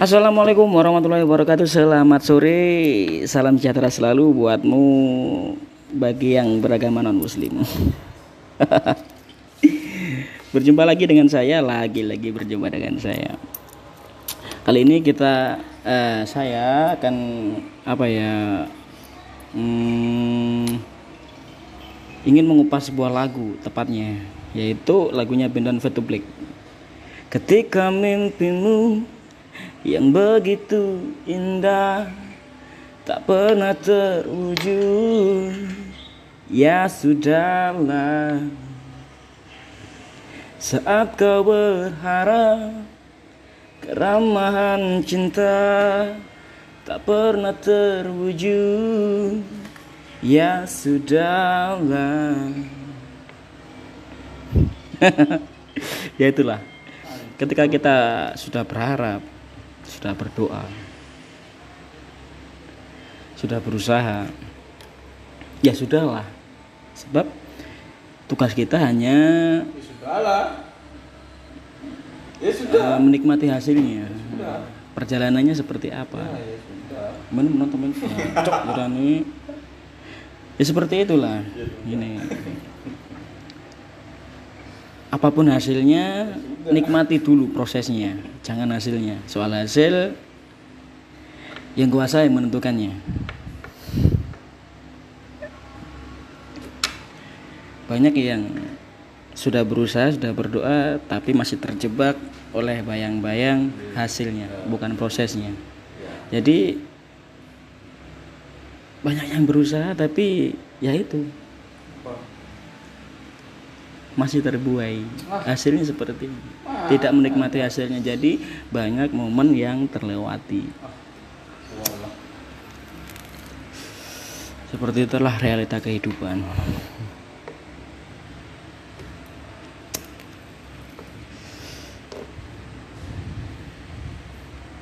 Assalamualaikum warahmatullahi wabarakatuh. Selamat sore. Salam sejahtera selalu buatmu Bagi yang beragama non muslim Berjumpa lagi dengan saya Lagi-lagi berjumpa dengan saya. Kali ini kita eh, Saya akan Apa ya hmm, Ingin mengupas sebuah lagu Tepatnya Yaitu lagunya Bendon Black Ketika mimpimu yang begitu indah tak pernah terwujud. Ya sudahlah. Saat kau berharap keramahan cinta tak pernah terwujud. Ya sudahlah. Ya itulah. Ketika kita sudah berharap sudah berdoa. Sudah berusaha. Ya sudahlah. Sebab tugas kita hanya Ya sudahlah. Ya sudah. uh, menikmati hasilnya. Sudah. perjalanannya seperti apa? Ya, ya sudah. main cok berani ya seperti itulah. Ini. Apa pun hasilnya nikmati dulu prosesnya jangan hasilnya. Soal hasil yang kuasa yang menentukannya. Banyak yang sudah berusaha sudah berdoa tapi masih terjebak oleh bayang-bayang hasilnya bukan prosesnya. Jadi banyak yang berusaha tapi ya itu? Masih terbuai. Hasilnya seperti ini. Tidak menikmati hasilnya. Jadi banyak momen yang terlewati. Seperti itulah realita kehidupan